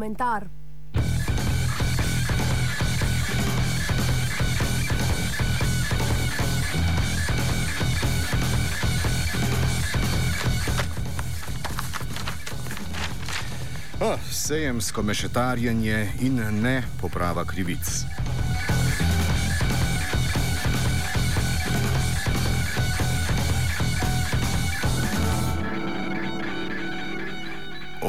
komentar. Oh, sejemsko mešetarjenje in ne poprava krivic.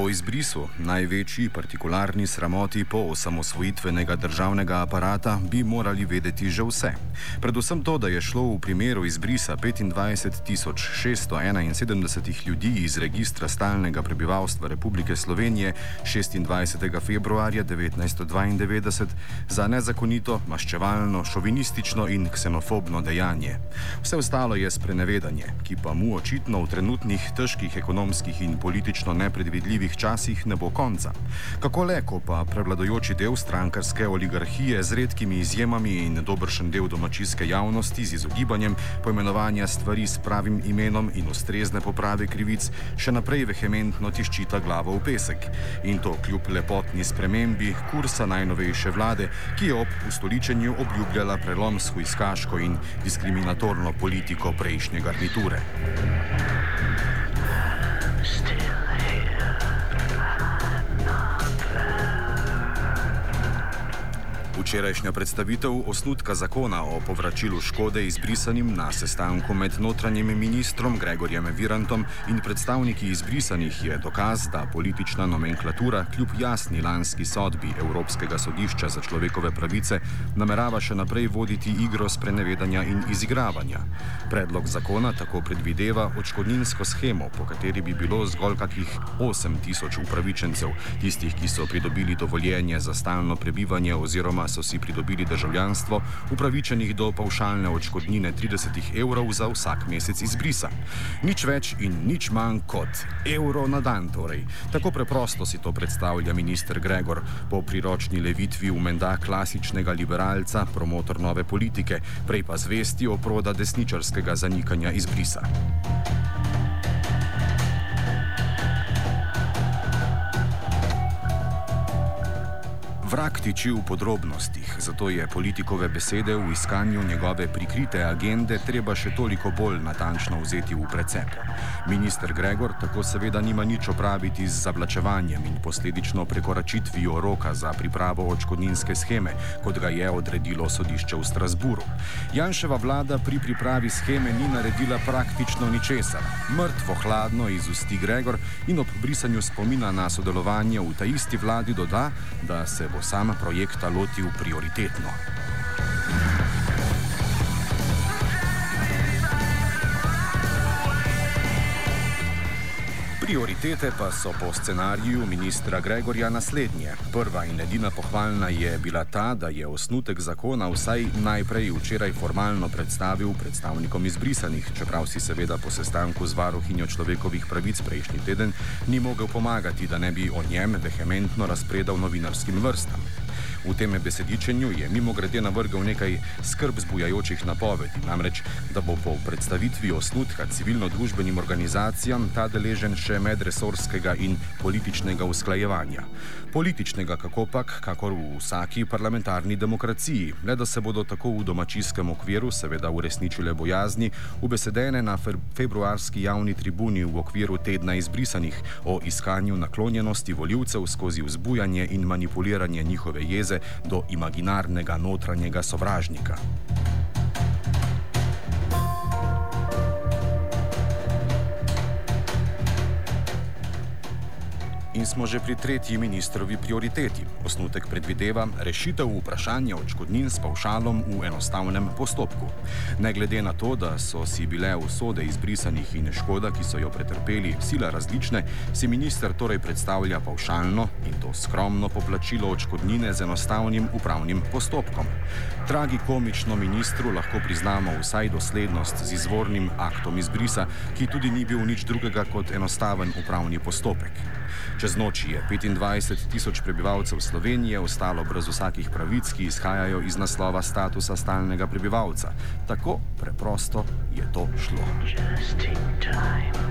O izbrisu, največji partikularni sramoti po osamosvojitvenega državnega aparata, bi morali vedeti že vse. Predvsem to, da je šlo v primeru izbrisa 25.671 ljudi iz registra stalnega prebivalstva Republike Slovenije 26. februarja 1992 za nezakonito, maščevalno, šovinistično in ksenofobno dejanje. Vse ostalo je sprenevedanje, ki pa mu očitno v trenutnih težkih ekonomskih in politično nepredvidljivih živih časih ne bo konca. Kako le, ko pa prevladojoči del strankarske oligarhije z redkimi izjemami in dobršen del domačijske javnosti z izogibanjem poimenovanja stvari s pravim imenom in ustrezne poprave krivic še naprej vehementno tiščita glavo v pesek. In to kljub lepotni spremembi kursa najnovejše vlade, ki je ob ustoličenju obljubljala prelom s huiskaško in diskriminatorno politiko prejšnje garniture. Včerajšnja predstavitev osnutka zakona o povračilu škode izbrisanim na sestanku med notranjim ministrom Gregorjem Virantom in predstavniki izbrisanih je dokaz, da politična nomenklatura kljub jasni lanski sodbi Evropskega sodišča za človekove pravice namerava še naprej voditi igro sprenevedanja in izigravanja. Predlog zakona tako predvideva odškodninsko schemo, po kateri bi bilo zgolj kakih 8000 upravičencev, tistih, ki so pridobili dovoljenje za stalno prebivanje oziroma so si pridobili državljanstvo, upravičenih do pavšalne odškodnine 30 evrov za vsak mesec izbrisa. Nič več in nič manj kot evro na dan. Torej. Tako preprosto si to predstavlja minister Gregor po priročni levitvi v menda klasičnega liberalca, promotor nove politike, prej pa zvesti oproda desničarskega zanikanja izbrisa. Vrak tiči v podrobnostih, zato je politikove besede v iskanju njegove prikrite agende treba še toliko bolj natančno vzeti v precep. Ministr Gregor tako seveda nima nič opraviti z zavlačevanjem in posledično prekoračitvijo roka za pripravo očkodninske scheme, kot ga je odredilo sodišče v Strasburu. Janševa vlada pri pripravi scheme ni naredila praktično ničesar. Mrtvo hladno izusti Gregor in ob brisanju spomina na sodelovanje v ta isti vladi doda, da se bo sam projekta lotil prioritetno. Prioritete pa so po scenariju ministra Gregorja naslednje. Prva in edina pohvalna je bila ta, da je osnutek zakona vsaj najprej včeraj formalno predstavil predstavnikom izbrisanih, čeprav si seveda po sestanku z varuhinjo človekovih pravic prejšnji teden ni mogel pomagati, da ne bi o njem vehementno razpredal novinarskim vrstam. V tem besedičenju je mimo grede navrgal nekaj skrb zbujajočih napovedi, namreč, da bo po predstavitvi osnutka civilno-družbenim organizacijam ta deležen še medresorskega in političnega usklajevanja. Političnega, kako pak, kakor v vsaki parlamentarni demokraciji, le da se bodo tako v domačijskem okviru seveda uresničile bojazni, ubesedene na februarski javni tribuni v okviru tedna izbrisanih o iskanju naklonjenosti voljivcev skozi vzbujanje in manipuliranje njihove jeze do imaginarnega notranjega sovražnika. In smo že pri tretji ministrovi prioriteti. Osnutek predvideva rešitev vprašanja odškodnin s pavšalom v enostavnem postopku. Ne glede na to, da so si bile usode izbrisanih in škoda, ki so jo pretrpeli, sila različne, si minister torej predstavlja pavšalno in to skromno poplačilo odškodnine z enostavnim upravnim postopkom. Tragi komično ministru lahko priznamo vsaj doslednost z izvornim aktom izbrisa, ki tudi ni bil nič drugega kot enostaven upravni postopek. Čez noč je 25 tisoč prebivalcev Slovenije ostalo brez vsakih pravic, ki izhajajo iz naslova statusa stalnega prebivalca. Tako preprosto je to šlo. Just in time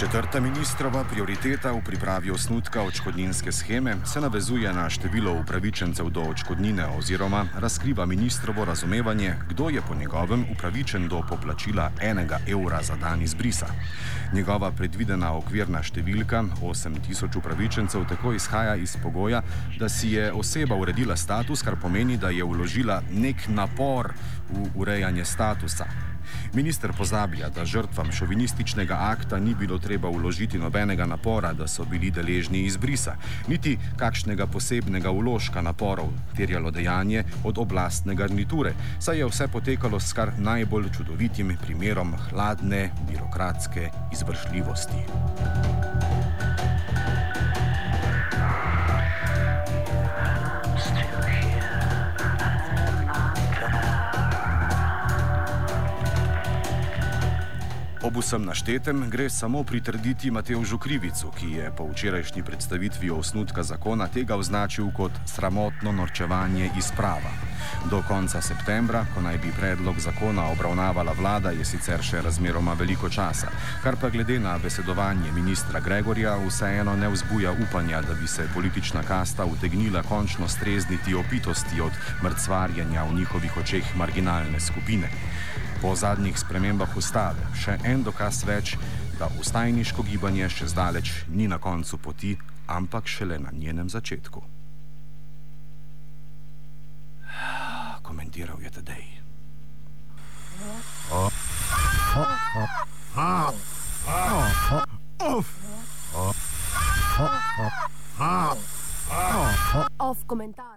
Četrta ministrova prioriteta v pripravi osnutka odškodninske scheme se navezuje na število upravičencev do odškodnine oziroma razkriva ministrovo razumevanje, kdo je po njegovem upravičen do poplačila enega evra za dan izbrisa. Njegova predvidena okvirna številka 8000 upravičencev tako izhaja iz pogoja, da si je oseba uredila status, kar pomeni, da je vložila nek napor v urejanje statusa. Minister pozablja, da žrtvam šovinističnega akta ni bilo treba uložiti nobenega napora, da so bili deležni izbrisa, niti kakšnega posebnega uložka naporov, terjalo dejanje od oblastne garniture, saj je vse potekalo s kar najbolj čudovitim primerom hladne birokratske izvršljivosti. Ob vsem naštetem gre samo pritrditi Mateožu Krivicu, ki je po včerajšnji predstavitvi osnutka zakona tega označil kot sramotno norčevanje iz prava. Do konca septembra, ko naj bi predlog zakona obravnavala vlada, je sicer še razmeroma veliko časa, kar pa glede na besedovanje ministra Gregorja vseeno ne vzbuja upanja, da bi se politična kasta utegnila končno strezniti opitosti od mrcvarjenja v njihovih očeh marginalne skupine. Po zadnjih spremembah ustave še en dokaz več, da ustajniško gibanje še zdaleč ni na koncu poti, ampak šele na njenem začetku. Komentiral je tedej. Off komentar.